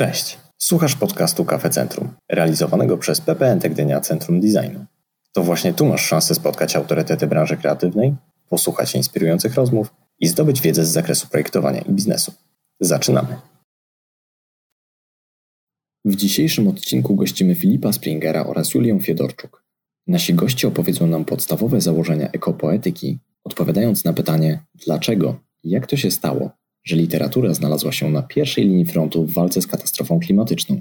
Cześć, słuchasz podcastu Kafe Centrum, realizowanego przez PPN Gdynia Centrum Designu. To właśnie tu masz szansę spotkać autorytety branży kreatywnej, posłuchać inspirujących rozmów i zdobyć wiedzę z zakresu projektowania i biznesu. Zaczynamy! W dzisiejszym odcinku gościmy Filipa Springera oraz Julię Fiedorczuk. Nasi goście opowiedzą nam podstawowe założenia ekopoetyki, odpowiadając na pytanie dlaczego i jak to się stało, że literatura znalazła się na pierwszej linii frontu w walce z katastrofą klimatyczną.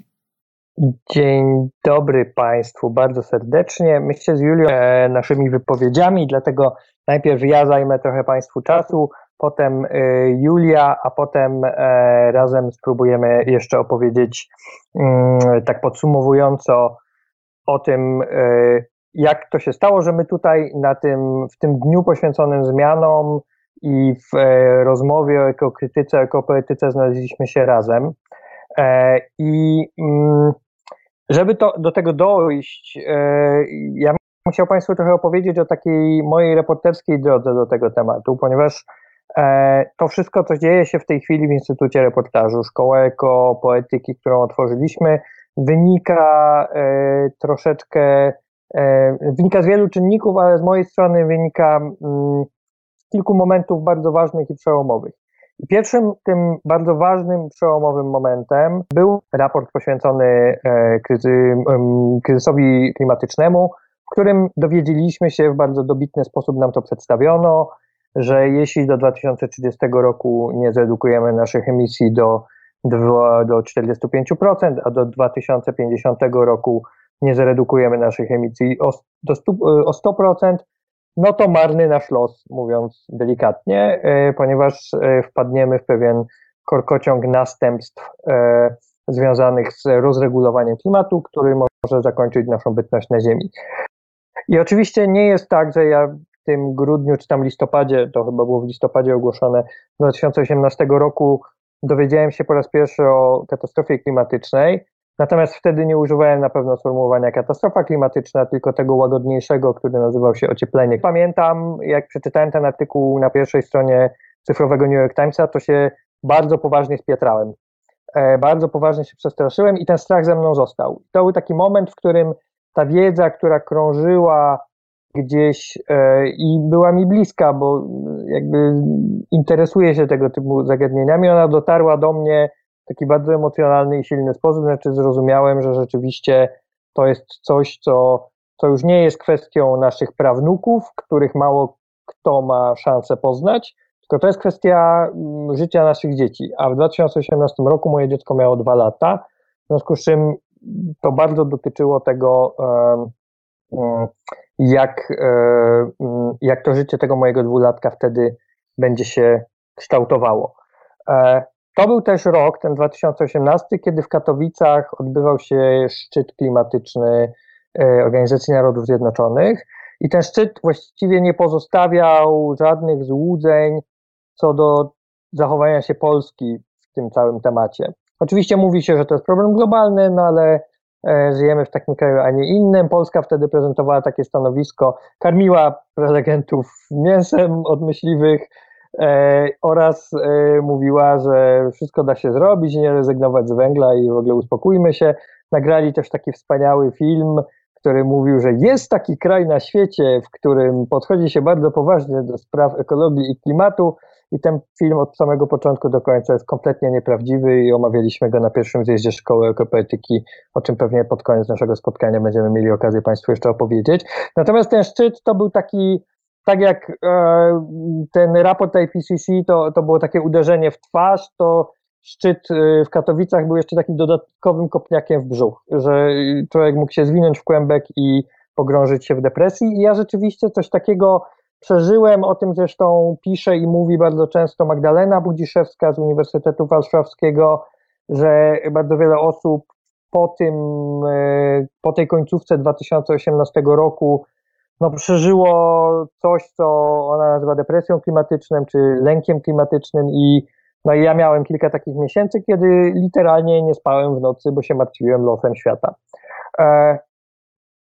Dzień dobry Państwu bardzo serdecznie. Myślę z Julią e, naszymi wypowiedziami, dlatego najpierw ja zajmę trochę Państwu czasu, potem e, Julia, a potem e, razem spróbujemy jeszcze opowiedzieć mm, tak podsumowująco o tym, e, jak to się stało, że my tutaj na tym, w tym dniu poświęconym zmianom i w e, rozmowie o ekokrytyce, ekopoetyce znaleźliśmy się razem. E, I mm, żeby to, do tego dojść, e, ja chciał Państwu trochę opowiedzieć o takiej mojej reporterskiej drodze do tego tematu, ponieważ to wszystko, co dzieje się w tej chwili w Instytucie Reportażu, Szkoła Ekopoetyki, którą otworzyliśmy, wynika troszeczkę, wynika z wielu czynników, ale z mojej strony wynika mm, kilku momentów bardzo ważnych i przełomowych. Pierwszym tym bardzo ważnym, przełomowym momentem był raport poświęcony e, kryzysowi klimatycznemu, w którym dowiedzieliśmy się w bardzo dobitny sposób, nam to przedstawiono, że jeśli do 2030 roku nie zredukujemy naszych emisji do, do, do 45%, a do 2050 roku nie zredukujemy naszych emisji o, do 100, o 100%, no to marny nasz los, mówiąc delikatnie, e, ponieważ e, wpadniemy w pewien korkociąg następstw e, związanych z rozregulowaniem klimatu, który może zakończyć naszą bytność na Ziemi. I oczywiście nie jest tak, że ja w tym grudniu czy tam listopadzie, to chyba było w listopadzie ogłoszone 2018 roku, dowiedziałem się po raz pierwszy o katastrofie klimatycznej, Natomiast wtedy nie używałem na pewno sformułowania katastrofa klimatyczna, tylko tego łagodniejszego, który nazywał się ocieplenie. Pamiętam, jak przeczytałem ten artykuł na pierwszej stronie cyfrowego New York Timesa, to się bardzo poważnie spietrałem. E, bardzo poważnie się przestraszyłem i ten strach ze mną został. To był taki moment, w którym ta wiedza, która krążyła gdzieś e, i była mi bliska, bo jakby interesuję się tego typu zagadnieniami, ona dotarła do mnie taki bardzo emocjonalny i silny sposób, znaczy zrozumiałem, że rzeczywiście to jest coś, co, co już nie jest kwestią naszych prawnuków, których mało kto ma szansę poznać, tylko to jest kwestia mm, życia naszych dzieci. A w 2018 roku moje dziecko miało dwa lata, w związku z czym to bardzo dotyczyło tego, mm, jak, mm, jak to życie tego mojego dwulatka wtedy będzie się kształtowało. To był też rok, ten 2018, kiedy w Katowicach odbywał się szczyt klimatyczny e, Organizacji Narodów Zjednoczonych i ten szczyt właściwie nie pozostawiał żadnych złudzeń co do zachowania się Polski w tym całym temacie. Oczywiście mówi się, że to jest problem globalny, no ale e, żyjemy w takim kraju, a nie innym. Polska wtedy prezentowała takie stanowisko, karmiła prelegentów mięsem od myśliwych, oraz e, mówiła, że wszystko da się zrobić, nie rezygnować z węgla i w ogóle uspokójmy się. Nagrali też taki wspaniały film, który mówił, że jest taki kraj na świecie, w którym podchodzi się bardzo poważnie do spraw ekologii i klimatu i ten film od samego początku do końca jest kompletnie nieprawdziwy i omawialiśmy go na pierwszym zjeździe Szkoły Ekopoetyki, o czym pewnie pod koniec naszego spotkania będziemy mieli okazję Państwu jeszcze opowiedzieć. Natomiast ten szczyt to był taki tak jak e, ten raport IPCC to, to było takie uderzenie w twarz, to szczyt e, w Katowicach był jeszcze takim dodatkowym kopniakiem w brzuch, że człowiek mógł się zwinąć w kłębek i pogrążyć się w depresji. I ja rzeczywiście coś takiego przeżyłem, o tym zresztą pisze i mówi bardzo często Magdalena Budziszewska z Uniwersytetu Warszawskiego, że bardzo wiele osób po tym, e, po tej końcówce 2018 roku no, przeżyło coś, co ona nazywa depresją klimatyczną, czy lękiem klimatycznym i no i ja miałem kilka takich miesięcy, kiedy literalnie nie spałem w nocy, bo się martwiłem losem świata. E,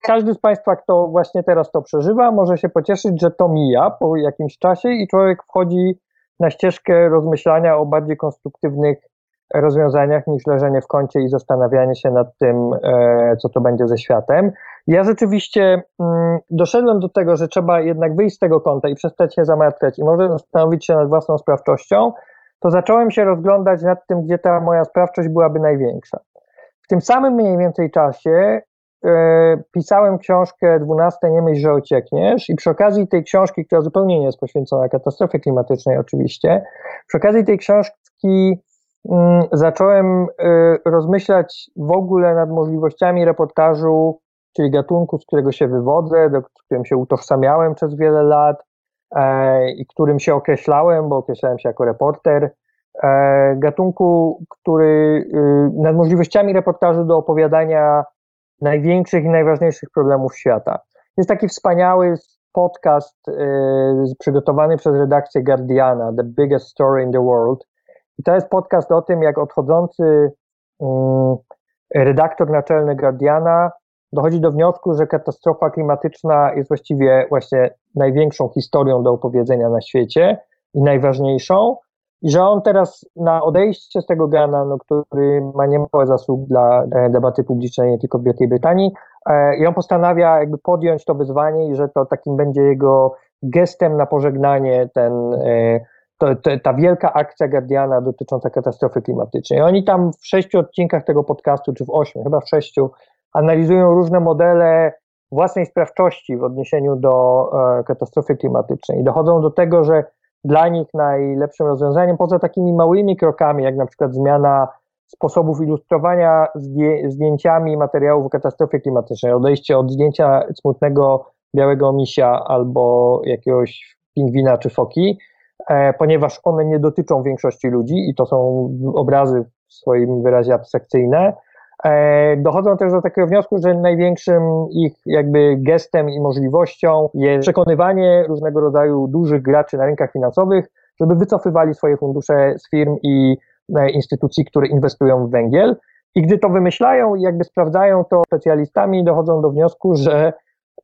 każdy z Państwa, kto właśnie teraz to przeżywa, może się pocieszyć, że to mija po jakimś czasie i człowiek wchodzi na ścieżkę rozmyślania o bardziej konstruktywnych rozwiązaniach niż leżenie w kącie i zastanawianie się nad tym, e, co to będzie ze światem. Ja rzeczywiście mm, doszedłem do tego, że trzeba jednak wyjść z tego kąta i przestać się zamartwiać i może zastanowić się nad własną sprawczością, to zacząłem się rozglądać nad tym, gdzie ta moja sprawczość byłaby największa. W tym samym mniej więcej czasie e, pisałem książkę 12 Nie myśl, że uciekniesz i przy okazji tej książki, która zupełnie nie jest poświęcona katastrofie klimatycznej oczywiście, przy okazji tej książki mm, zacząłem e, rozmyślać w ogóle nad możliwościami reportażu, czyli gatunku, z którego się wywodzę, do którym się utożsamiałem przez wiele lat e, i którym się określałem, bo określałem się jako reporter, E, gatunku, który y, nad możliwościami reportażu do opowiadania największych i najważniejszych problemów świata. Jest taki wspaniały podcast y, przygotowany przez redakcję Guardiana, The Biggest Story in the World. I to jest podcast o tym, jak odchodzący mm, redaktor naczelny Guardiana dochodzi do wniosku, że katastrofa klimatyczna jest właściwie właśnie największą historią do opowiedzenia na świecie i najważniejszą, i że on teraz na odejście z tego Gana, no, który ma niemałe zasług dla e, debaty publicznej nie tylko w Wielkiej Brytanii, e, i on postanawia jakby podjąć to wyzwanie i że to takim będzie jego gestem na pożegnanie ten, e, to, to, ta wielka akcja Guardiana dotycząca katastrofy klimatycznej. Oni tam w sześciu odcinkach tego podcastu, czy w ośmiu, chyba w sześciu, analizują różne modele własnej sprawczości w odniesieniu do katastrofy klimatycznej. Dochodzą do tego, że dla nich najlepszym rozwiązaniem, poza takimi małymi krokami, jak na przykład zmiana sposobów ilustrowania zdjęciami materiałów o katastrofie klimatycznej, odejście od zdjęcia smutnego białego misia albo jakiegoś pingwina czy foki, e, ponieważ one nie dotyczą większości ludzi i to są obrazy w swoim wyrazie abstrakcyjne, E, dochodzą też do takiego wniosku, że największym ich jakby gestem i możliwością jest przekonywanie różnego rodzaju dużych graczy na rynkach finansowych, żeby wycofywali swoje fundusze z firm i e, instytucji, które inwestują w węgiel. I gdy to wymyślają i jakby sprawdzają to specjalistami, dochodzą do wniosku, że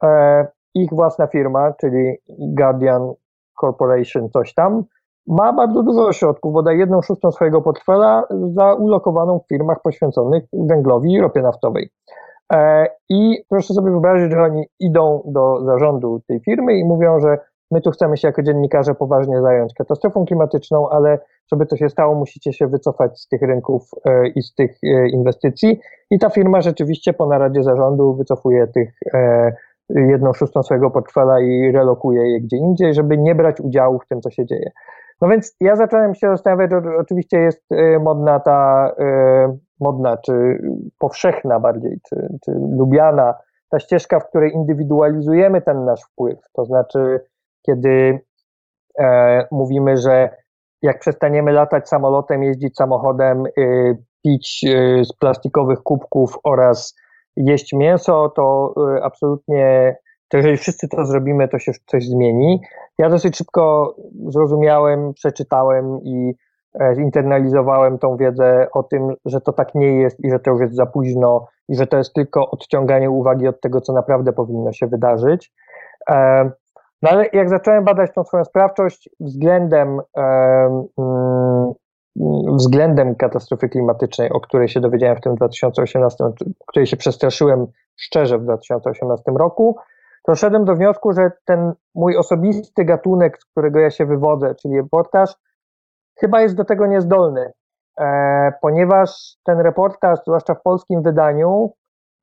e, ich własna firma, czyli Guardian Corporation, coś tam, ma bardzo dużo środków, bodaj jedną szóstą swojego portfela zaulokowaną w firmach poświęconych węglowi i ropie naftowej. E, I proszę sobie wyobrazić, że oni idą do zarządu tej firmy i mówią, że my tu chcemy się jako dziennikarze poważnie zająć katastrofą klimatyczną, ale żeby to się stało, musicie się wycofać z tych rynków e, i z tych e, inwestycji. I ta firma rzeczywiście po naradzie zarządu wycofuje tych jedną szóstą swojego portfela i relokuje je gdzie indziej, żeby nie brać udziału w tym, co się dzieje. No więc ja zacząłem się zastanawiać, oczywiście jest y, modna ta, y, modna czy powszechna bardziej, czy, czy lubiana ta ścieżka, w której indywidualizujemy ten nasz wpływ. To znaczy, kiedy e, mówimy, że jak przestaniemy latać samolotem, jeździć samochodem, y, pić y, z plastikowych kubków oraz jeść mięso, to y, absolutnie to jeżeli wszyscy to zrobimy, to się coś zmieni. Ja dosyć szybko zrozumiałem, przeczytałem i e, zinternalizowałem tą wiedzę o tym, że to tak nie jest i że to już jest za późno i że to jest tylko odciąganie uwagi od tego, co naprawdę powinno się wydarzyć. E, no ale jak zacząłem badać tą swoją sprawczość względem, mm, względem katastrofy klimatycznej, o której się dowiedziałem w tym 2018, o której się przestraszyłem szczerze w 2018 roku, to szedłem do wniosku, że ten mój osobisty gatunek, z którego ja się wywodzę, czyli reportaż, chyba jest do tego niezdolny, e, ponieważ ten reportaż, zwłaszcza w polskim wydaniu,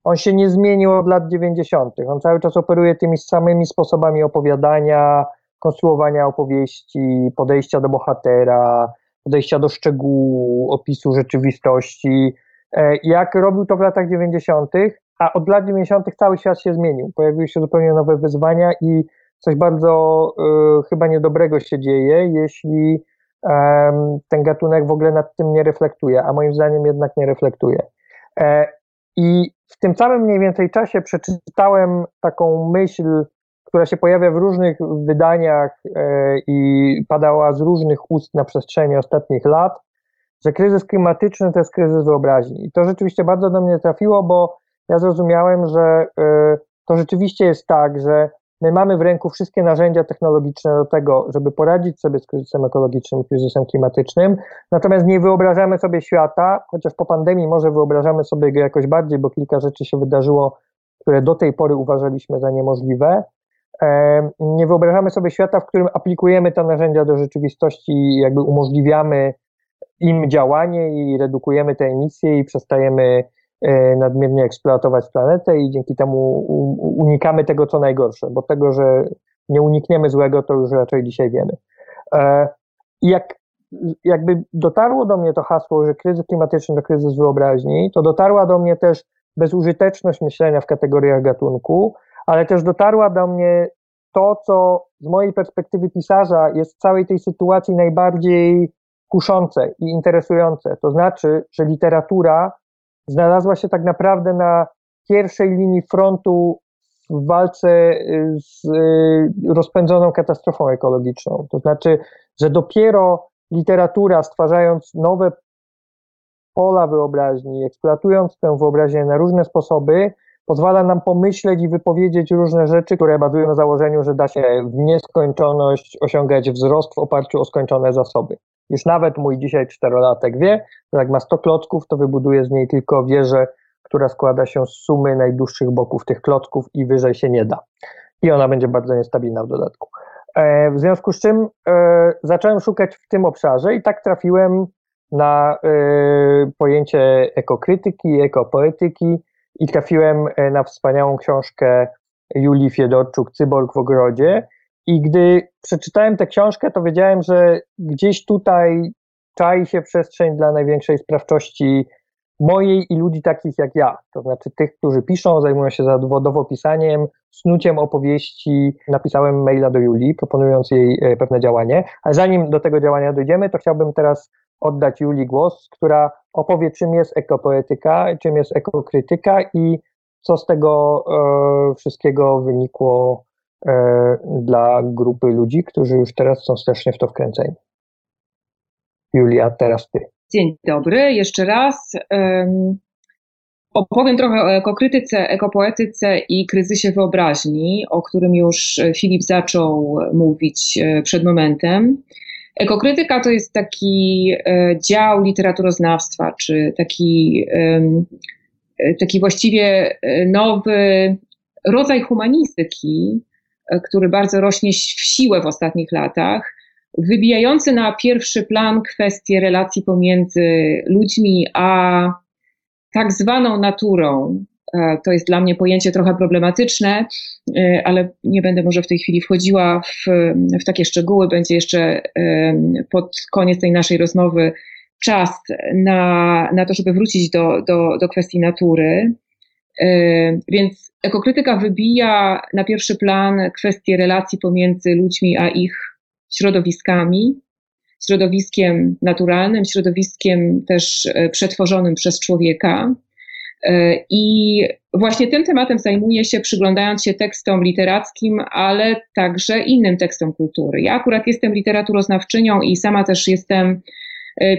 on się nie zmienił od lat 90. On cały czas operuje tymi samymi sposobami opowiadania, konstruowania opowieści, podejścia do bohatera, podejścia do szczegółu, opisu rzeczywistości. E, jak robił to w latach 90., a od lat 90. cały świat się zmienił. Pojawiły się zupełnie nowe wyzwania i coś bardzo y, chyba niedobrego się dzieje, jeśli ten gatunek w ogóle nad tym nie reflektuje, a moim zdaniem jednak nie reflektuje. E, I w tym samym mniej więcej czasie przeczytałem taką myśl, która się pojawia w różnych wydaniach e, i padała z różnych ust na przestrzeni ostatnich lat, że kryzys klimatyczny to jest kryzys wyobraźni. I to rzeczywiście bardzo do mnie trafiło, bo ja zrozumiałem, że y, to rzeczywiście jest tak, że my mamy w ręku wszystkie narzędzia technologiczne do tego, żeby poradzić sobie z kryzysem ekologicznym, kryzysem klimatycznym, natomiast nie wyobrażamy sobie świata, chociaż po pandemii może wyobrażamy sobie go jakoś bardziej, bo kilka rzeczy się wydarzyło, które do tej pory uważaliśmy za niemożliwe. Nie wyobrażamy sobie świata, w którym aplikujemy te narzędzia do rzeczywistości i jakby umożliwiamy im działanie i redukujemy te emisje i przestajemy e, nadmiernie eksploatować planetę i dzięki temu unikamy tego, co najgorsze, bo tego, że nie unikniemy złego, to już raczej dzisiaj wiemy. E, I jak jakby dotarło do mnie to hasło, że kryzys klimatyczny to kryzys wyobraźni, to dotarła do mnie też bezużyteczność myślenia w kategoriach gatunku, ale też dotarła do mnie to, co z mojej perspektywy pisarza jest w całej tej sytuacji najbardziej kuszące i interesujące. To znaczy, że literatura znalazła się tak naprawdę na pierwszej linii frontu w walce y, z y, rozpędzoną katastrofą ekologiczną. To znaczy, że dopiero literatura, stwarzając nowe pola wyobraźni, eksploatując tę wyobraźnię na różne sposoby, pozwala nam pomyśleć i wypowiedzieć różne rzeczy, które bazują na założeniu, że da się w nieskończoność osiągać wzrost w oparciu o skończone zasoby. Już nawet mój dzisiaj czterolatek wie, że jak ma 100 klocków, to wybuduje z niej tylko wieżę, która składa się z sumy najdłuższych boków tych klocków i wyżej się nie da. I ona będzie bardzo niestabilna w dodatku. E, w związku z czym e, zacząłem szukać w tym obszarze i tak trafiłem na e, pojęcie ekokrytyki, ekopoetyki i trafiłem na wspaniałą książkę Julii Fiedorczuk, Cyborg w ogrodzie, i gdy przeczytałem tę książkę, to wiedziałem, że gdzieś tutaj czai się przestrzeń dla największej sprawczości mojej i ludzi takich jak ja. To znaczy tych, którzy piszą, zajmują się zawodowo pisaniem, snuciem opowieści. Napisałem maila do Julii, proponując jej e, pewne działanie. Ale zanim do tego działania dojdziemy, to chciałbym teraz oddać Julii głos, która opowie, czym jest ekopoetyka, czym jest ekokrytyka i co z tego e, wszystkiego wynikło dla grupy ludzi, którzy już teraz są strasznie w to wkręceni. Julia, teraz ty. Dzień dobry, jeszcze raz. Opowiem trochę o ekokrytyce, ekopoetyce i kryzysie wyobraźni, o którym już Filip zaczął mówić e, przed momentem. Ekokrytyka to jest taki e, dział literaturoznawstwa, czy taki, taki właściwie nowy rodzaj humanistyki, który bardzo rośnie w siłę w ostatnich latach, wybijający na pierwszy plan kwestie relacji pomiędzy ludźmi a tak zwaną naturą. E, to jest dla mnie pojęcie trochę problematyczne, e, ale nie będę może w tej chwili wchodziła w, w takie szczegóły. Będzie jeszcze e, pod koniec tej naszej rozmowy czas na, na to, żeby wrócić do, do, do kwestii natury. Więc ekokrytyka wybija na pierwszy plan kwestie relacji pomiędzy ludźmi a ich środowiskami, środowiskiem naturalnym, środowiskiem też e, przetworzonym przez człowieka. E, I właśnie tym tematem zajmuję się, przyglądając się tekstom literackim, ale także innym tekstom kultury. Ja akurat jestem literaturoznawczynią i sama też jestem E,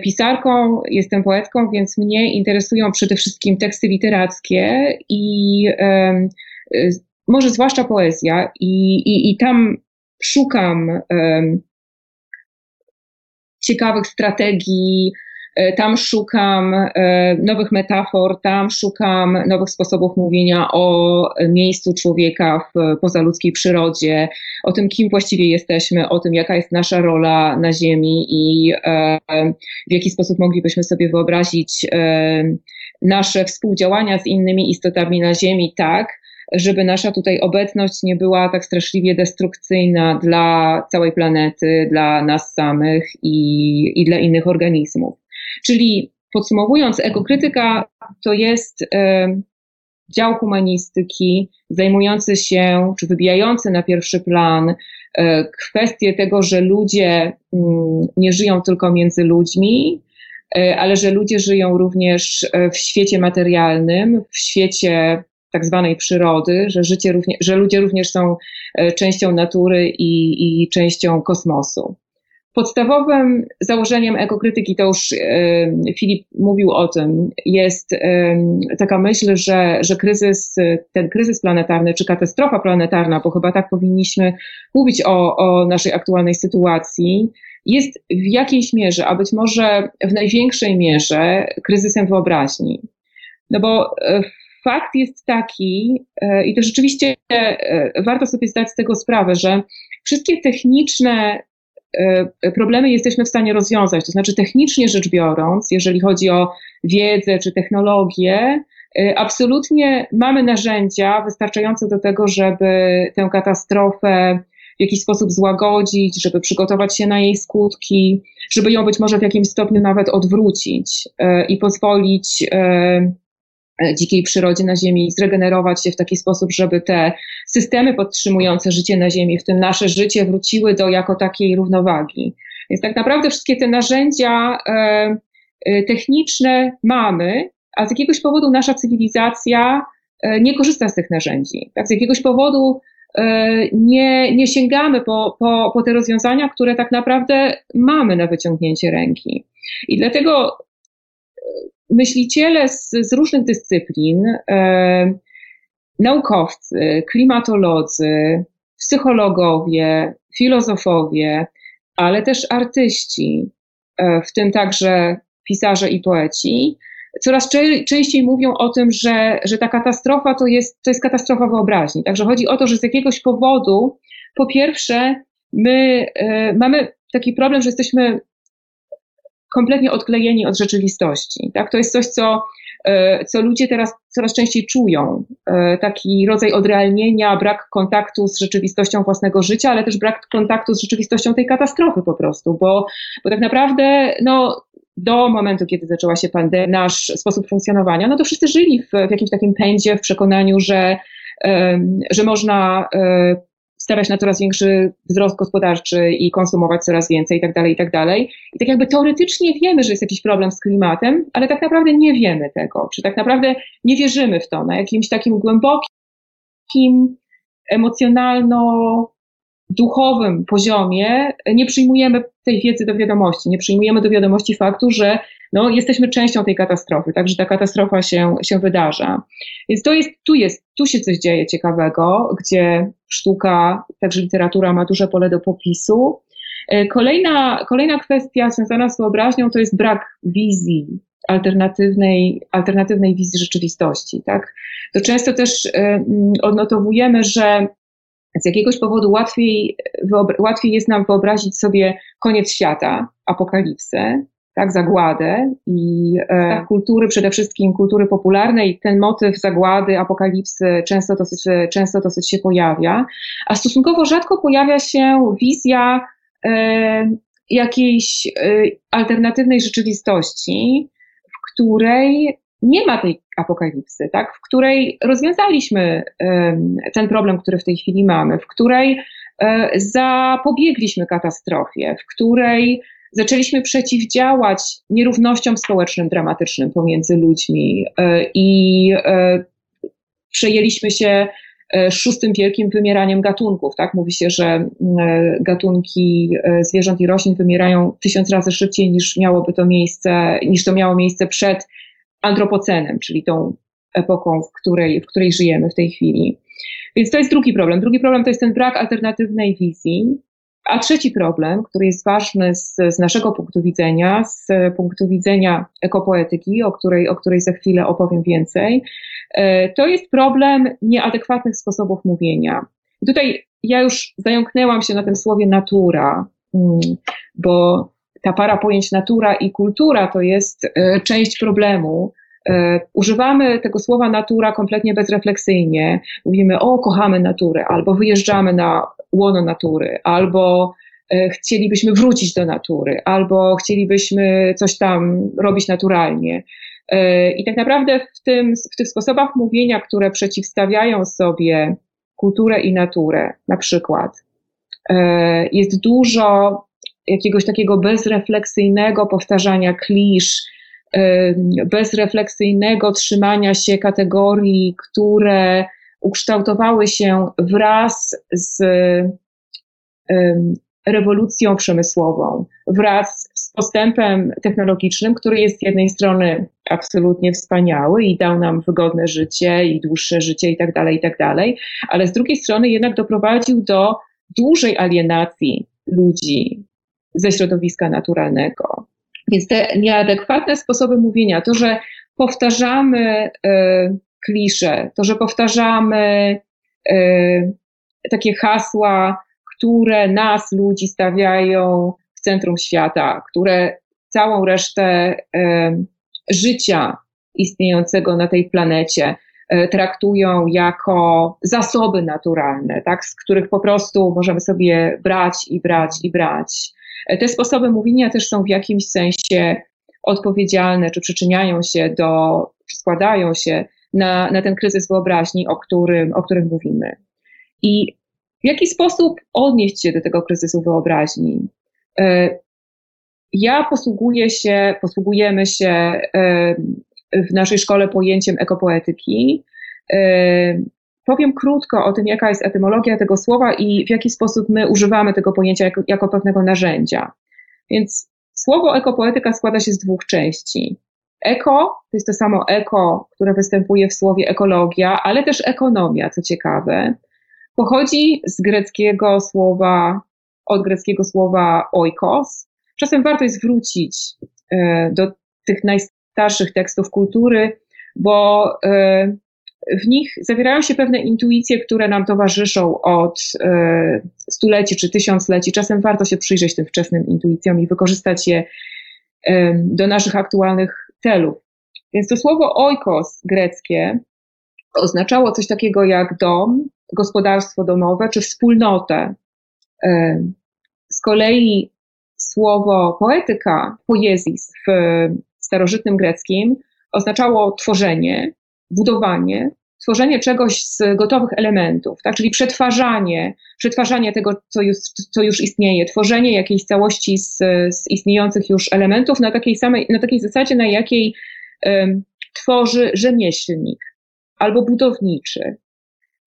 pisarką, jestem poetką, więc mnie interesują przede wszystkim teksty literackie i e, może zwłaszcza poezja, i, i, i tam szukam ciekawych strategii, E, tam szukam e, nowych metafor, tam szukam nowych sposobów mówienia o miejscu człowieka w pozaludzkiej przyrodzie, o tym, kim właściwie jesteśmy, o tym, jaka jest nasza rola na Ziemi i e, w jaki sposób moglibyśmy sobie wyobrazić nasze współdziałania z innymi istotami na Ziemi tak, żeby nasza tutaj obecność nie była tak straszliwie destrukcyjna dla całej planety, dla nas samych i, i dla innych organizmów. Czyli podsumowując, ekokrytyka to jest e, dział humanistyki zajmujący się, czy wybijający na pierwszy plan e, kwestię tego, że ludzie mm, nie żyją tylko między ludźmi, e, ale że ludzie żyją również w świecie materialnym, w świecie tak zwanej przyrody, że, życie równie, że ludzie również są częścią natury i, i częścią kosmosu. Podstawowym założeniem ekokrytyki, to już Filip mówił o tym, jest taka myśl, że, że kryzys, ten kryzys planetarny, czy katastrofa planetarna, bo chyba tak powinniśmy mówić o, o naszej aktualnej sytuacji, jest w jakiejś mierze, a być może w największej mierze, kryzysem wyobraźni. No bo e, fakt jest taki, e, i to rzeczywiście e, warto sobie zdać z tego sprawę, że wszystkie techniczne problemy jesteśmy w stanie rozwiązać. To znaczy, technicznie rzecz biorąc, jeżeli chodzi o wiedzę czy technologię, absolutnie mamy narzędzia wystarczające do tego, żeby tę katastrofę w jakiś sposób złagodzić, żeby przygotować się na jej skutki, żeby ją być może w jakimś stopniu nawet odwrócić e, i pozwolić e, e, dzikiej przyrodzie na Ziemi zregenerować się w taki sposób, żeby te systemy podtrzymujące życie na Ziemi, w tym nasze życie, wróciły do jako takiej równowagi. Więc tak naprawdę wszystkie te narzędzia techniczne mamy, a z jakiegoś powodu nasza cywilizacja nie korzysta z tych narzędzi. Tak? Z jakiegoś powodu E, nie, nie sięgamy po, po, po te rozwiązania, które tak naprawdę mamy na wyciągnięcie ręki. I dlatego e, myśliciele z, z różnych dyscyplin, e, naukowcy, klimatolodzy, psychologowie, filozofowie, ale też artyści, e, w tym także pisarze i poeci, coraz częściej mówią o tym, że, że ta katastrofa to jest, to jest katastrofa wyobraźni. Także chodzi o to, że z jakiegoś powodu, po pierwsze, my y, mamy taki problem, że jesteśmy kompletnie odklejeni od rzeczywistości. Tak? To jest coś, co, y, co ludzie teraz coraz częściej czują. Y, taki rodzaj odrealnienia, brak kontaktu z rzeczywistością własnego życia, ale też brak kontaktu z rzeczywistością tej katastrofy po prostu, bo, bo tak naprawdę no, do momentu, kiedy zaczęła się pandemia, nasz sposób funkcjonowania, no to wszyscy żyli w, w jakimś takim pędzie, w przekonaniu, że, że można e, stawiać na coraz większy wzrost gospodarczy i konsumować coraz więcej i tak dalej, i tak dalej. I tak jakby teoretycznie wiemy, że jest jakiś problem z klimatem, ale tak naprawdę nie wiemy tego, czy tak naprawdę nie wierzymy w to na jakimś takim głębokim, emocjonalno duchowym poziomie nie przyjmujemy tej wiedzy do wiadomości, nie przyjmujemy do wiadomości faktu, że no, jesteśmy częścią tej katastrofy, także ta katastrofa się, się wydarza. Więc to jest, tu jest, tu się coś dzieje ciekawego, gdzie sztuka, także literatura ma duże pole do popisu. E, kolejna, kolejna kwestia związana z wyobraźnią to jest brak wizji, alternatywnej, alternatywnej wizji rzeczywistości. Tak? To często też y, odnotowujemy, że z jakiegoś powodu łatwiej, łatwiej jest nam wyobrazić sobie koniec świata, apokalipsę, tak, zagładę i e, tak. kultury, przede wszystkim kultury popularnej, ten motyw zagłady, apokalipsy często dosyć, często dosyć się pojawia, a stosunkowo rzadko pojawia się wizja e, jakiejś e, alternatywnej rzeczywistości, w której nie ma tej apokalipsy, tak, w której rozwiązaliśmy ten problem, który w tej chwili mamy, w której e, zapobiegliśmy katastrofie, w której zaczęliśmy przeciwdziałać nierównościom społecznym dramatycznym pomiędzy ludźmi e, i e, przejęliśmy się szóstym wielkim wymieraniem gatunków. Tak? Mówi się, że gatunki zwierząt i roślin wymierają tysiąc razy szybciej niż miałoby to miejsce, niż to miało miejsce przed antropocenem, czyli tą epoką, w której, w której żyjemy w tej chwili. Więc to jest drugi problem. Drugi problem to jest ten brak alternatywnej wizji. A trzeci problem, który jest ważny z, z naszego punktu widzenia, z punktu widzenia ekopoetyki, o której, o której za chwilę opowiem więcej, e, to jest problem nieadekwatnych sposobów mówienia. I tutaj ja już zająknęłam się na tym słowie natura, mm, bo ta para pojęć natura i kultura to jest e, część problemu. E, używamy tego słowa natura kompletnie bezrefleksyjnie. Mówimy, o, kochamy naturę, albo wyjeżdżamy na łono natury, albo e, chcielibyśmy wrócić do natury, albo chcielibyśmy coś tam robić naturalnie. I tak naprawdę w, tym, w tych sposobach mówienia, które przeciwstawiają sobie kulturę i naturę, na przykład, jest dużo jakiegoś takiego bezrefleksyjnego powtarzania klisz, bezrefleksyjnego trzymania się kategorii, które ukształtowały się wraz z rewolucją przemysłową, wraz z postępem technologicznym, który jest z jednej strony absolutnie wspaniały i dał nam wygodne życie i dłuższe życie i tak dalej, i tak dalej, ale z drugiej strony jednak doprowadził do dużej alienacji ludzi ze środowiska naturalnego. Więc te nieadekwatne sposoby mówienia, to, że powtarzamy y, klisze, to, że powtarzamy y, takie hasła, które nas, ludzi, stawiają w centrum świata, które całą resztę y, życia istniejącego na tej planecie traktują jako zasoby naturalne, tak, z których po prostu możemy sobie brać i brać i brać. Te sposoby mówienia też są w jakimś sensie odpowiedzialne, czy przyczyniają się do, składają się na, na ten kryzys wyobraźni, o którym, o którym mówimy. I w jaki sposób odnieść się do tego kryzysu wyobraźni? E, ja posługuję się, posługujemy się e, w naszej szkole pojęciem ekopoetyki. E, powiem krótko o tym, jaka jest etymologia tego słowa i w jaki sposób my używamy tego pojęcia jako, jako pewnego narzędzia. Więc słowo ekopoetyka składa się z dwóch części. Eko to jest to samo eko, które występuje w słowie ekologia, ale też ekonomia, co ciekawe. Pochodzi z greckiego słowa, od greckiego słowa oikos. Czasem warto jest wrócić e, do tych najstarszych tekstów kultury, bo e, w nich zawierają się pewne intuicje, które nam towarzyszą od e, stuleci czy tysiącleci. Czasem warto się przyjrzeć tym wczesnym intuicjom i wykorzystać je do naszych aktualnych celów. Więc to słowo oikos greckie oznaczało coś takiego jak dom, gospodarstwo domowe czy wspólnotę. E, z kolei słowo poetyka, poezis w starożytnym greckim oznaczało tworzenie, budowanie, tworzenie czegoś z gotowych elementów, tak? czyli przetwarzanie, przetwarzanie tego, co już, co już istnieje, tworzenie jakiejś całości z, z istniejących już elementów na takiej samej, na takiej zasadzie, na jakiej tworzy rzemieślnik albo budowniczy.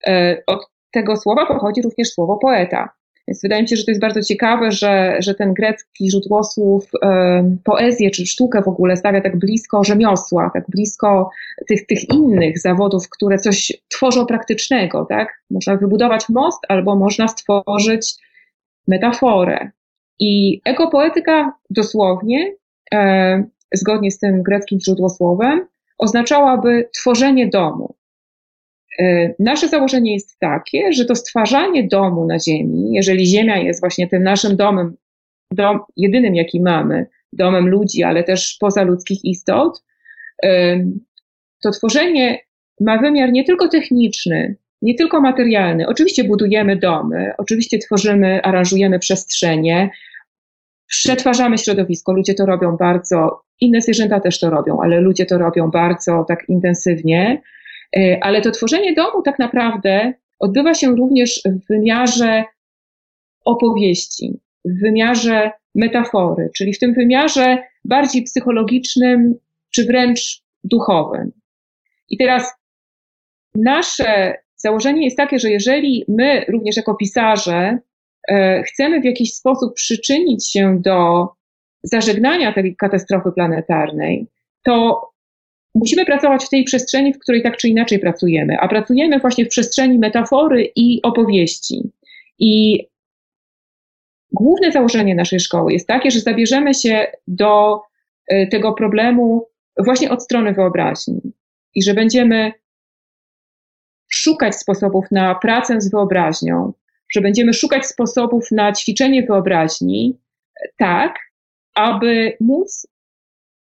E, od tego słowa pochodzi również słowo poeta. Więc wydaje mi się, że to jest bardzo ciekawe, że, że ten grecki źródłosłów e, poezję czy sztukę w ogóle stawia tak blisko rzemiosła, tak blisko tych, tych innych zawodów, które coś tworzą praktycznego. Tak? Można wybudować most albo można stworzyć metaforę. I ekopoetyka dosłownie, e, zgodnie z tym greckim źródłosłowem, oznaczałaby tworzenie domu. E, nasze założenie jest takie, że to stwarzanie domu na Ziemi, jeżeli Ziemia jest właśnie tym naszym domem, dom, jedynym jaki mamy, domem ludzi, ale też pozaludzkich istot, e, to tworzenie ma wymiar nie tylko techniczny, nie tylko materialny. Oczywiście budujemy domy, oczywiście tworzymy, aranżujemy przestrzenie, przetwarzamy środowisko. Ludzie to robią bardzo, inne zwierzęta też to robią, ale ludzie to robią bardzo tak intensywnie. E, ale to tworzenie domu tak naprawdę odbywa się również w wymiarze opowieści, w wymiarze metafory, czyli w tym wymiarze bardziej psychologicznym czy wręcz duchowym. I teraz nasze założenie jest takie, że jeżeli my, również jako pisarze, e, chcemy w jakiś sposób przyczynić się do zażegnania tej katastrofy planetarnej, to musimy pracować w tej przestrzeni, w której tak czy inaczej pracujemy, a pracujemy właśnie w przestrzeni metafory i opowieści. I główne założenie naszej szkoły jest takie, że zabierzemy się do e, tego problemu właśnie od strony wyobraźni i że będziemy szukać sposobów na pracę z wyobraźnią, że będziemy szukać sposobów na ćwiczenie wyobraźni tak, aby móc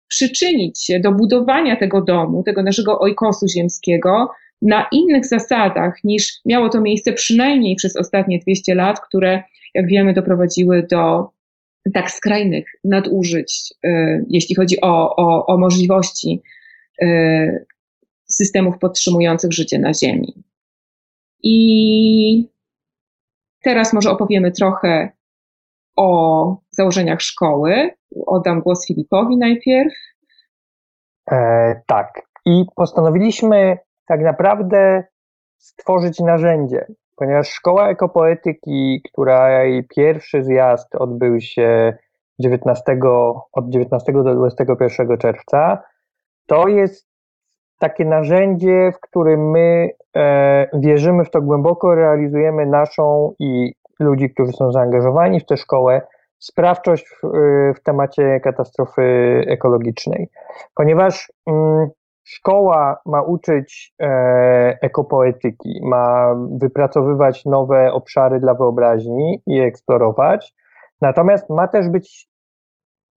przyczynić się do budowania tego domu, tego naszego ojkosu ziemskiego na innych zasadach niż miało to miejsce przynajmniej przez ostatnie 200 lat, które, jak wiemy, doprowadziły do tak skrajnych nadużyć, y, jeśli chodzi o, o, o możliwości y, systemów podtrzymujących życie na Ziemi. I teraz może opowiemy trochę o założeniach szkoły. Oddam głos Filipowi najpierw. E, tak. I postanowiliśmy tak naprawdę stworzyć narzędzie. ponieważ Szkoła Ekopoetyki, której pierwszy zjazd odbył się 19, od 19 do 21 czerwca, to jest takie narzędzie, w którym my e, wierzymy w to głęboko, realizujemy naszą i ludzi, którzy są zaangażowani w tę szkołę, sprawczość w, w temacie katastrofy ekologicznej. Ponieważ mm, szkoła ma uczyć e, ekopoetyki, ma wypracowywać nowe obszary dla wyobraźni i eksplorować, natomiast ma też być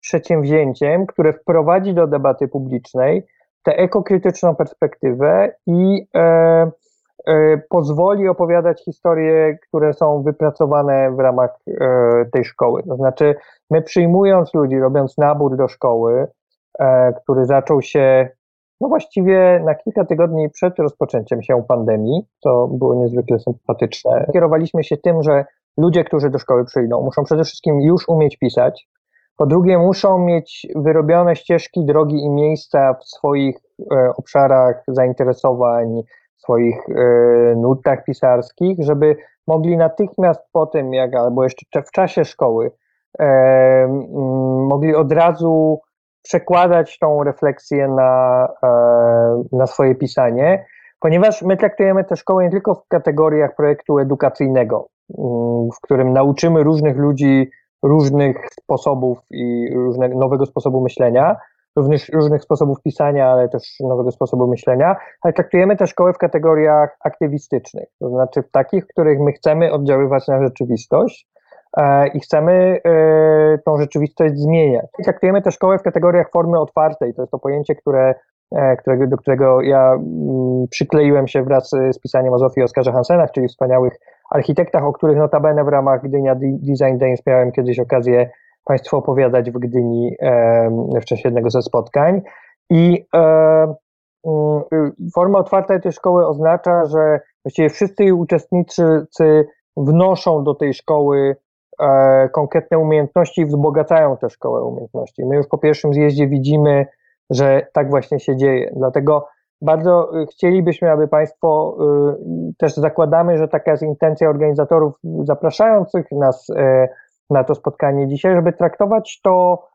przedsięwzięciem, które wprowadzi do debaty publicznej tę ekokrytyczną perspektywę i e, pozwoli opowiadać historie, które są wypracowane w ramach e, tej szkoły. To znaczy, my przyjmując ludzi, robiąc nabór do szkoły, e, który zaczął się no właściwie na kilka tygodni przed rozpoczęciem się pandemii, to było niezwykle sympatyczne. Kierowaliśmy się tym, że ludzie, którzy do szkoły przyjdą, muszą przede wszystkim już umieć pisać, po drugie, muszą mieć wyrobione ścieżki, drogi i miejsca w swoich e, obszarach zainteresowań, swoich e, nutach pisarskich, żeby mogli natychmiast po tym, jak, albo jeszcze w czasie szkoły, e, mogli od razu przekładać tą refleksję na, e, na swoje pisanie, ponieważ my traktujemy tę szkołę nie tylko w kategoriach projektu edukacyjnego, w którym nauczymy różnych ludzi różnych sposobów i różnego, nowego sposobu myślenia, różnych, różnych sposobów pisania, ale też nowego sposobu myślenia, ale traktujemy tę szkołę w kategoriach aktywistycznych, to znaczy w takich, w których my chcemy oddziaływać na rzeczywistość e, i chcemy e, tą rzeczywistość zmieniać. I traktujemy tę szkołę w kategoriach formy otwartej, to jest to pojęcie, które e, którego, do którego ja mm, przykleiłem się wraz z pisaniem o Zofii Oskarze Hansenach, czyli wspaniałych architektach, o których notabene w ramach Gdynia Design Days miałem kiedyś okazję Państwu opowiadać w Gdyni w czasie jednego ze spotkań. I mm, forma otwarta tej szkoły oznacza, że właściwie wszyscy jej uczestnicy wnoszą do tej szkoły e, konkretne umiejętności i wzbogacają tę szkołę umiejętności. My już po pierwszym zjeździe widzimy, że tak właśnie się dzieje. Dlatego bardzo y, chcielibyśmy, aby Państwo y, też zakładamy, że taka jest intencja organizatorów zapraszających nas y, na to spotkanie dzisiaj, żeby traktować to,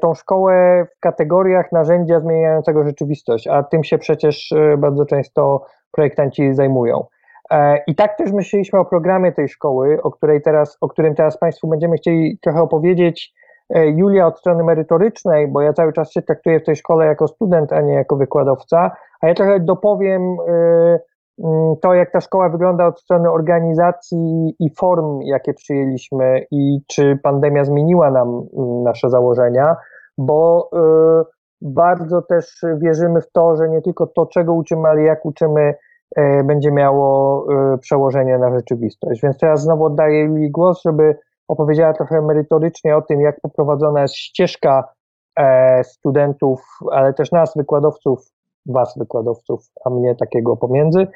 tą szkołę w kategoriach narzędzia zmieniającego rzeczywistość, a tym się przecież bardzo często projektanci zajmują. E, I tak też myśleliśmy o programie tej szkoły, o, której teraz, o którym teraz Państwu będziemy chcieli trochę opowiedzieć. E, Julia od strony merytorycznej, bo ja cały czas się traktuję w tej szkole jako student, a nie jako wykładowca, a ja trochę dopowiem e, to, jak ta szkoła wygląda od strony organizacji i form, jakie przyjęliśmy i czy pandemia zmieniła nam mm, nasze założenia, bo e, bardzo też wierzymy w to, że nie tylko to, czego uczymy, ale jak uczymy, będzie miało przełożenie na rzeczywistość. Więc teraz znowu oddaję Julii głos, żeby opowiedziała trochę merytorycznie o tym, jak poprowadzona jest ścieżka e, studentów, ale też nas, wykładowców, was, wykładowców, a mnie takiego pomiędzy.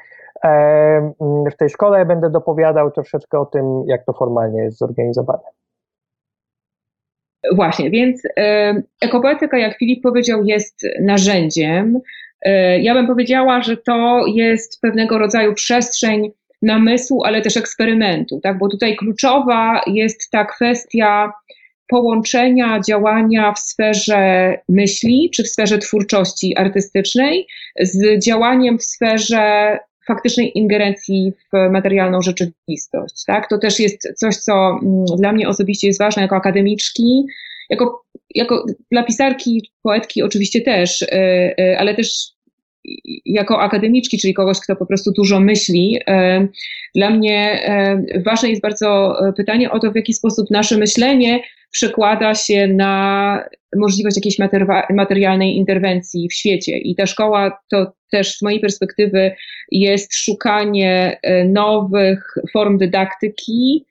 E, w tej szkole będę dopowiadał troszeczkę o tym, jak to formalnie jest zorganizowane. Właśnie, więc e, ekopoetyka, jak Filip powiedział, jest narzędziem. Ja bym powiedziała, że to jest pewnego rodzaju przestrzeń namysłu, ale też eksperymentu, tak? bo tutaj kluczowa jest ta kwestia połączenia działania w sferze myśli czy w sferze twórczości artystycznej z działaniem w sferze faktycznej ingerencji w materialną rzeczywistość. Tak? To też jest coś, co mm, dla mnie osobiście jest ważne jako akademiczki, jako, jako dla pisarki, poetki oczywiście też, y, y, ale też jako akademiczki, czyli kogoś, kto po prostu dużo myśli, e, dla mnie e, ważne jest bardzo e, pytanie o to, w jaki sposób nasze myślenie przekłada się na możliwość jakiejś materialnej interwencji w świecie. I ta szkoła to też z mojej perspektywy jest szukanie nowych form dydaktyki,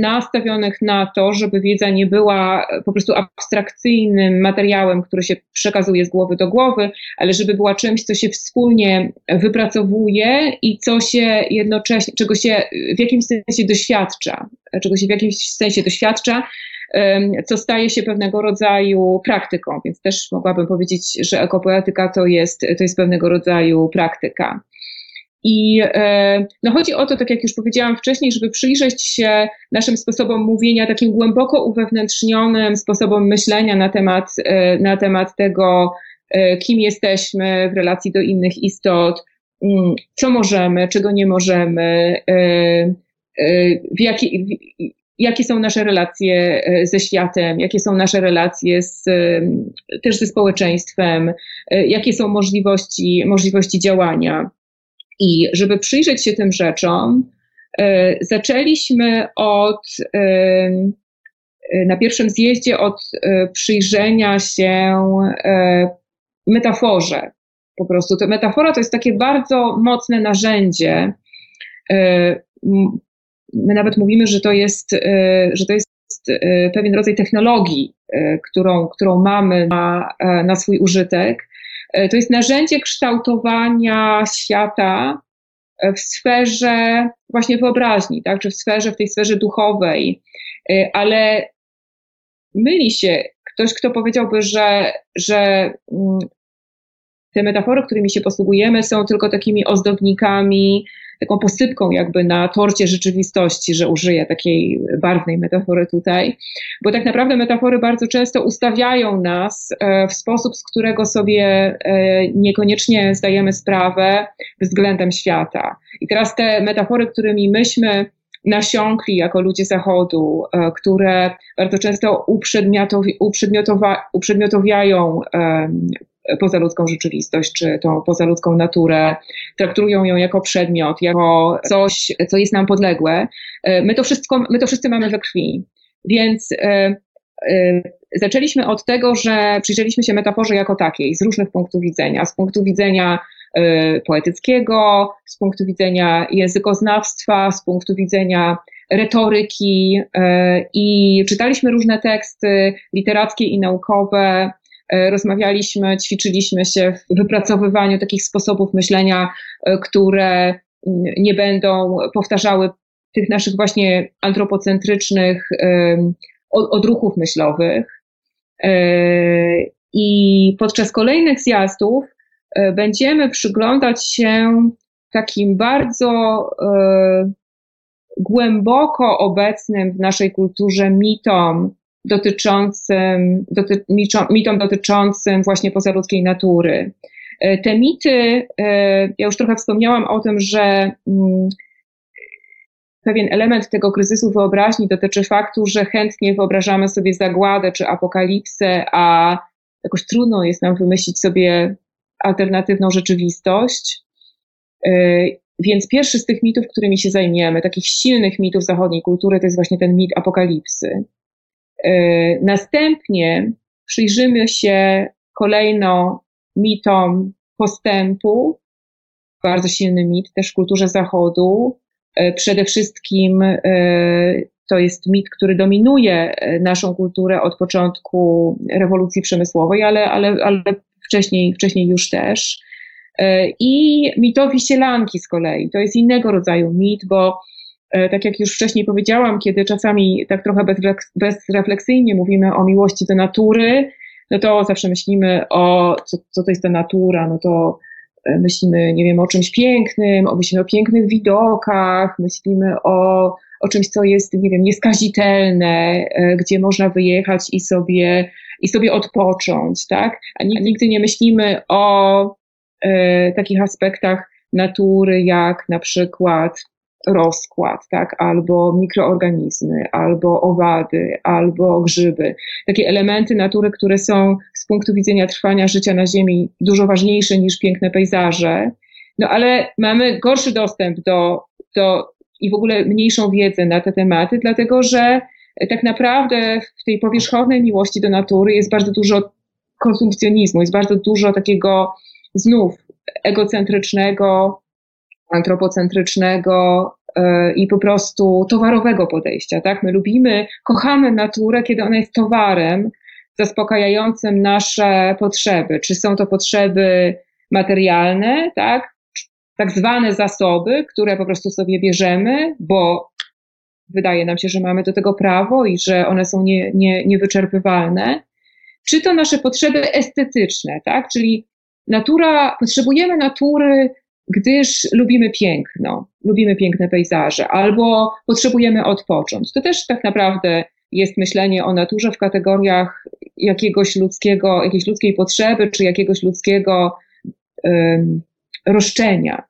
nastawionych na to, żeby wiedza nie była po prostu abstrakcyjnym materiałem, który się przekazuje z głowy do głowy, ale żeby była czymś, co się wspólnie wypracowuje i co się jednocześnie, czego się w jakimś sensie doświadcza, czego się w jakimś sensie doświadcza, co staje się pewnego rodzaju praktyką, więc też mogłabym powiedzieć, że ekopoetyka to jest, to jest pewnego rodzaju praktyka. I no chodzi o to, tak jak już powiedziałam wcześniej, żeby przyjrzeć się naszym sposobom mówienia, takim głęboko uwewnętrznionym sposobom myślenia na temat, na temat tego, kim jesteśmy w relacji do innych istot, mm, co możemy, czego nie możemy, w jaki, jakie są nasze relacje e, ze światem, jakie są nasze relacje z, e, też ze społeczeństwem, e, jakie są możliwości, możliwości działania. I żeby przyjrzeć się tym rzeczom, zaczęliśmy od na pierwszym zjeździe od przyjrzenia się metaforze. Po prostu metafora to jest takie bardzo mocne narzędzie my nawet mówimy, że to jest, e, że to jest e, pewien rodzaj technologii, e, którą, którą mamy na, na swój użytek. To jest narzędzie kształtowania świata w sferze właśnie wyobraźni, tak, czy w sferze, w tej sferze duchowej, ale myli się ktoś, kto powiedziałby, że, że mm, te metafory, którymi się posługujemy, są tylko takimi ozdobnikami taką posypką jakby na torcie rzeczywistości, że użyję takiej barwnej metafory tutaj, bo tak naprawdę metafory bardzo często ustawiają nas e, w sposób, z którego sobie e, niekoniecznie zdajemy sprawę względem świata. I teraz te metafory, którymi myśmy nasiąkli jako ludzie Zachodu, e, które bardzo często uprzedmiotowi, uprzedmiotowa, uprzedmiotowiają pozaludzką rzeczywistość, czy tą pozaludzką naturę, traktują ją jako przedmiot, jako coś, co jest nam podległe. E, my to wszystko, my to wszyscy mamy we krwi. Więc e, e, zaczęliśmy od tego, że przyjrzeliśmy się metaforze jako takiej, z różnych punktów widzenia. Z punktu widzenia poetyckiego, z punktu widzenia językoznawstwa, z punktu widzenia retoryki i czytaliśmy różne teksty literackie i naukowe, rozmawialiśmy, ćwiczyliśmy się w wypracowywaniu takich sposobów myślenia, e, które nie będą powtarzały tych naszych właśnie antropocentrycznych odruchów myślowych. E, I podczas kolejnych zjazdów będziemy przyglądać się takim bardzo głęboko obecnym w naszej kulturze mitom dotyczącym, doty, mitom dotyczącym właśnie pozaludzkiej natury. E, te mity, e, ja już trochę wspomniałam o tym, że mm, pewien element tego kryzysu wyobraźni dotyczy faktu, że chętnie wyobrażamy sobie zagładę czy apokalipsę, a jakoś trudno jest nam wymyślić sobie alternatywną rzeczywistość. E, więc pierwszy z tych mitów, którymi się zajmiemy, takich silnych mitów zachodniej kultury, to jest właśnie ten mit apokalipsy. E, następnie przyjrzymy się kolejno mitom postępu, bardzo silny mit też w kulturze Zachodu. E, przede wszystkim e, to jest mit, który dominuje naszą kulturę od początku rewolucji przemysłowej, ale, ale, ale wcześniej, wcześniej już też. I mitowi sielanki z kolei. To jest innego rodzaju mit, bo tak jak już wcześniej powiedziałam, kiedy czasami tak trochę bezrefleksyjnie mówimy o miłości do natury, no to zawsze myślimy o co, co to jest ta natura, no to e, myślimy, nie wiem, o czymś pięknym, o, myślimy o pięknych widokach, myślimy o, o czymś, co jest, nie wiem, nieskazitelne, e, gdzie można wyjechać i sobie, i sobie odpocząć, tak? A nigdy nie myślimy o e, takich aspektach natury, jak na przykład rozkład, tak, albo mikroorganizmy, albo owady, albo grzyby. Takie elementy natury, które są z punktu widzenia trwania życia na Ziemi dużo ważniejsze niż piękne pejzaże. No ale mamy gorszy dostęp do, do i w ogóle mniejszą wiedzę na te tematy, dlatego że tak naprawdę w tej powierzchownej miłości do natury jest bardzo dużo konsumpcjonizmu, jest bardzo dużo takiego znów egocentrycznego, antropocentrycznego e, i po prostu towarowego podejścia. Tak? My lubimy, kochamy naturę, kiedy ona jest towarem zaspokajającym nasze potrzeby. Czy są to potrzeby materialne, tak? tak zwane zasoby, które po prostu sobie bierzemy, bo wydaje nam się, że mamy do tego prawo i że one są nie, nie, niewyczerpywalne. Czy to nasze potrzeby estetyczne, tak? Czyli natura, potrzebujemy natury gdyż lubimy piękno, lubimy piękne pejzaże, albo potrzebujemy odpocząć. To też tak naprawdę jest myślenie o naturze w kategoriach jakiegoś ludzkiego, jakiejś ludzkiej potrzeby, czy jakiegoś ludzkiego um, roszczenia.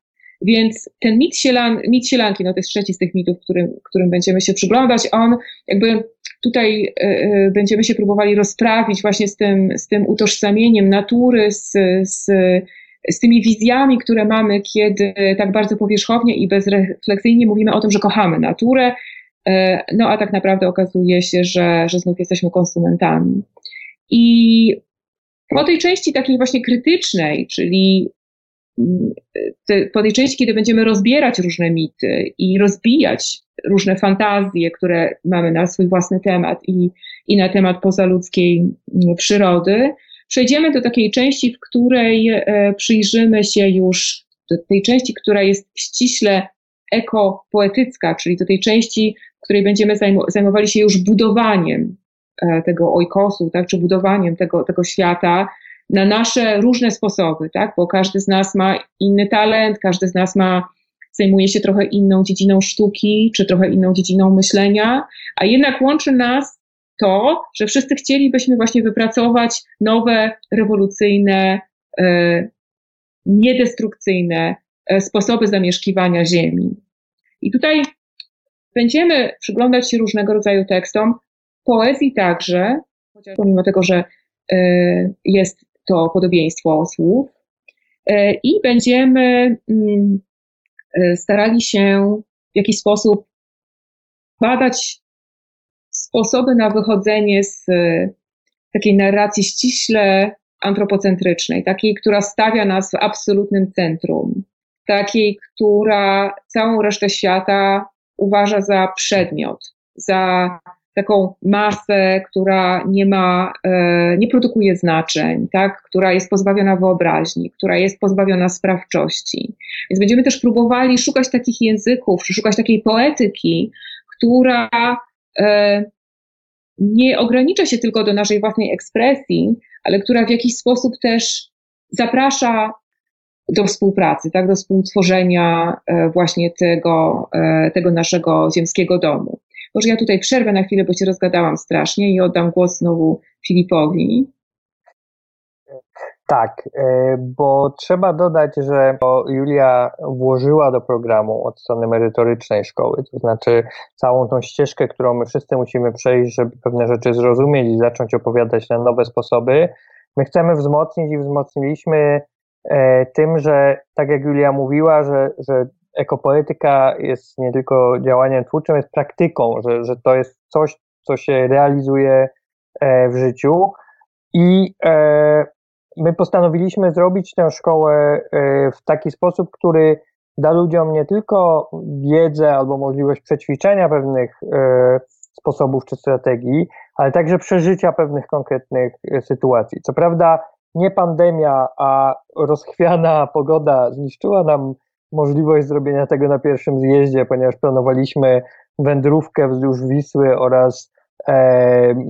Więc ten mit, sielan, mit sielanki, no to jest trzeci z tych mitów, którym, którym będziemy się przyglądać, on jakby tutaj y, będziemy się próbowali rozprawić właśnie z tym, z tym utożsamieniem natury, z, z, z tymi wizjami, które mamy, kiedy tak bardzo powierzchownie i bezrefleksyjnie mówimy o tym, że kochamy naturę, y, no a tak naprawdę okazuje się, że, że znów jesteśmy konsumentami. I po tej części takiej właśnie krytycznej, czyli te, po tej części, kiedy będziemy rozbierać różne mity i rozbijać różne fantazje, które mamy na swój własny temat i, i na temat pozaludzkiej mm, przyrody, przejdziemy do takiej części, w której e, przyjrzymy się już tej części, która jest ściśle ekopoetycka, czyli do tej części, w której będziemy zajmowali się już budowaniem e, tego ojkosu, tak, czy budowaniem tego, tego świata na nasze różne sposoby, tak? bo każdy z nas ma inny talent, każdy z nas ma, zajmuje się trochę inną dziedziną sztuki, czy trochę inną dziedziną myślenia, a jednak łączy nas to, że wszyscy chcielibyśmy właśnie wypracować nowe, rewolucyjne, e, niedestrukcyjne e, sposoby zamieszkiwania Ziemi. I tutaj będziemy przyglądać się różnego rodzaju tekstom, poezji także, chociaż pomimo tego, że e, jest to podobieństwo słów i będziemy mm, starali się w jakiś sposób badać sposoby na wychodzenie z e, takiej narracji ściśle antropocentrycznej, takiej, która stawia nas w absolutnym centrum, takiej, która całą resztę świata uważa za przedmiot, za taką masę, która nie ma, e, nie produkuje znaczeń, tak? która jest pozbawiona wyobraźni, która jest pozbawiona sprawczości. Więc będziemy też próbowali szukać takich języków, szukać takiej poetyki, która e, nie ogranicza się tylko do naszej własnej ekspresji, ale która w jakiś sposób też zaprasza do współpracy, tak, do współtworzenia e, właśnie tego, tego naszego ziemskiego domu. Może ja tutaj przerwę na chwilę, bo się rozgadałam strasznie i oddam głos znowu Filipowi. Tak, e, bo trzeba dodać, że Julia włożyła do programu od strony merytorycznej szkoły, to znaczy całą tą ścieżkę, którą my wszyscy musimy przejść, żeby pewne rzeczy zrozumieć i zacząć opowiadać na nowe sposoby. My chcemy wzmocnić i wzmocniliśmy e, tym, że tak jak Julia mówiła, że, że ekopoetyka jest nie tylko działaniem twórczym, jest praktyką, że, że to jest coś, co się realizuje e, w życiu. I my postanowiliśmy zrobić tę szkołę e, w taki sposób, który da ludziom nie tylko wiedzę albo możliwość przećwiczenia pewnych sposobów czy strategii, ale także przeżycia pewnych konkretnych sytuacji. Co prawda, nie pandemia, a rozchwiana pogoda zniszczyła nam możliwość zrobienia tego na pierwszym zjeździe, ponieważ planowaliśmy wędrówkę wzdłuż Wisły oraz e,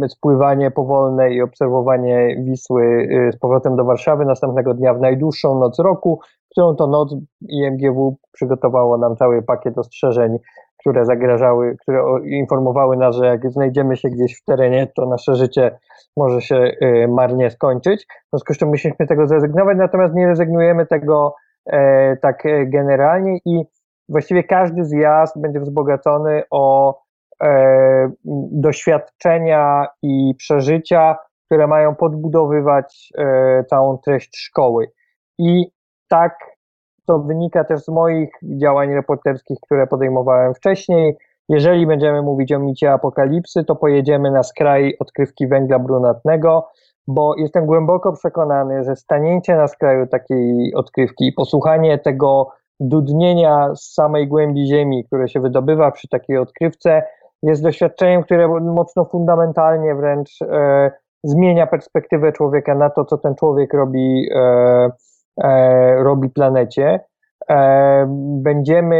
spływanie powolne i obserwowanie Wisły e, z powrotem do Warszawy następnego dnia w najdłuższą noc roku, którą to noc IMGW przygotowało nam cały pakiet ostrzeżeń, które zagrażały, które informowały nas, że jak znajdziemy się gdzieś w terenie, to nasze życie może się e, marnie skończyć. W związku z czym musieliśmy tego zrezygnować, natomiast nie rezygnujemy tego E, tak e, generalnie i właściwie każdy zjazd będzie wzbogacony o e, doświadczenia i przeżycia, które mają podbudowywać całą treść szkoły. I tak to wynika też z moich działań reporterskich, które podejmowałem wcześniej. Jeżeli będziemy mówić o micie apokalipsy, to pojedziemy na skraj odkrywki węgla brunatnego, bo jestem głęboko przekonany, że stanięcie na skraju takiej odkrywki i posłuchanie tego dudnienia z samej głębi ziemi, które się wydobywa przy takiej odkrywce, jest doświadczeniem, które mocno fundamentalnie wręcz e, zmienia perspektywę człowieka na to, co ten człowiek robi, e, e, robi planecie. E, będziemy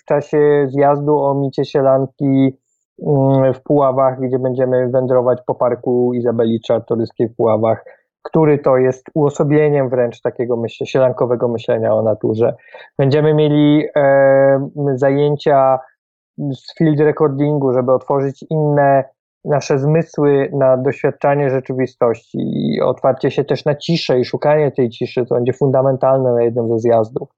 w czasie zjazdu o micie sielanki Mm, w Puławach, gdzie będziemy wędrować po parku Izabeli Czartoryskiej w Puławach, który to jest uosobieniem wręcz takiego myśl, sielankowego myślenia o naturze. Będziemy mieli e, zajęcia z field recordingu, żeby otworzyć inne nasze zmysły na doświadczanie rzeczywistości i otwarcie się też na ciszę i szukanie tej ciszy, co będzie fundamentalne na jednym ze zjazdów.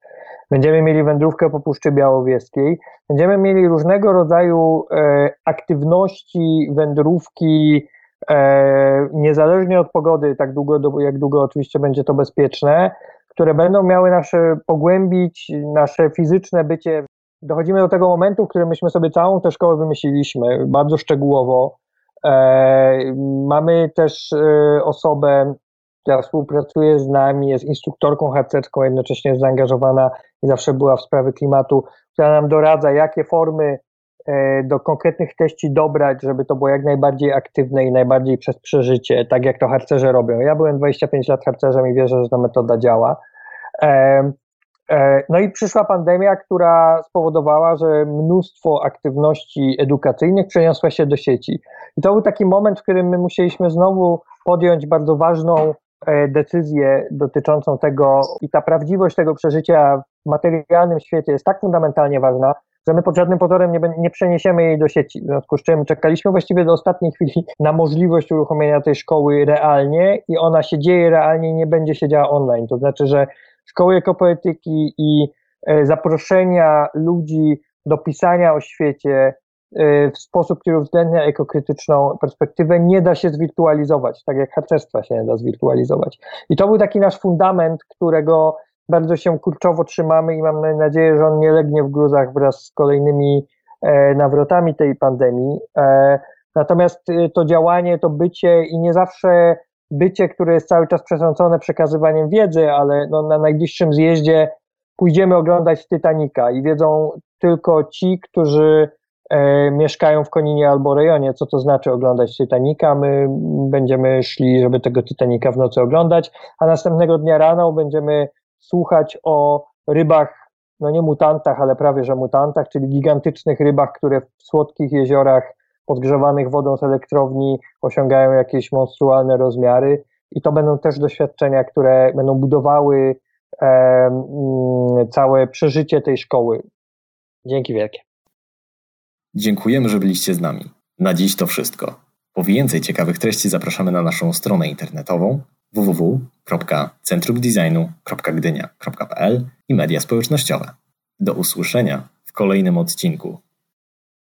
Będziemy mieli wędrówkę po Puszczy Białowieskiej, będziemy mieli różnego rodzaju e, aktywności, wędrówki, e, niezależnie od pogody, tak długo, jak długo oczywiście będzie to bezpieczne, które będą miały nasze pogłębić nasze fizyczne bycie. Dochodzimy do tego momentu, w którym myśmy sobie całą tę szkołę wymyśliliśmy, bardzo szczegółowo. E, mamy też e, osobę, która współpracuje z nami, jest instruktorką harcerską, jednocześnie jest zaangażowana i zawsze była w sprawy klimatu, która nam doradza, jakie formy e, do konkretnych treści dobrać, żeby to było jak najbardziej aktywne i najbardziej przez przeżycie, tak jak to harcerze robią. Ja byłem 25 lat harcerzem i wierzę, że ta metoda działa. No i przyszła pandemia, która spowodowała, że mnóstwo aktywności edukacyjnych przeniosła się do sieci. I to był taki moment, w którym my musieliśmy znowu podjąć bardzo ważną E, decyzję dotyczącą tego i ta prawdziwość tego przeżycia w materialnym świecie jest tak fundamentalnie ważna, że my pod żadnym pozorem nie, nie przeniesiemy jej do sieci. W związku z czym czekaliśmy właściwie do ostatniej chwili na możliwość uruchomienia tej szkoły realnie i ona się dzieje realnie i nie będzie się działa online. To znaczy, że szkoły ekopoetyki i e, zaproszenia ludzi do pisania o świecie, Y, w sposób, który uwzględnia ekokrytyczną perspektywę, nie da się zwirtualizować, tak jak harcerstwa się nie da zwirtualizować. I to był taki nasz fundament, którego bardzo się kurczowo trzymamy i mam nadzieję, że on nie legnie w gruzach wraz z kolejnymi e, nawrotami tej pandemii. E, natomiast to działanie, to bycie i nie zawsze bycie, które jest cały czas przesądzone przekazywaniem wiedzy, ale no, na najbliższym zjeździe pójdziemy oglądać Titanica i wiedzą tylko ci, którzy e, mieszkają w Koninie albo rejonie, co to znaczy oglądać Titanica. My będziemy szli, żeby tego Titanica w nocy oglądać, a następnego dnia rano będziemy słuchać o rybach, no nie mutantach, ale prawie że mutantach, czyli gigantycznych rybach, które w słodkich jeziorach podgrzewanych wodą z elektrowni osiągają jakieś monstrualne rozmiary. I to będą też doświadczenia, które będą budowały e, całe przeżycie tej szkoły. Dzięki wielkie. Dziękujemy, że byliście z nami. Na dziś to wszystko. Po więcej ciekawych treści zapraszamy na naszą stronę internetową www.centrumdesignu.gdynia.pl i media społecznościowe. Do usłyszenia w kolejnym odcinku.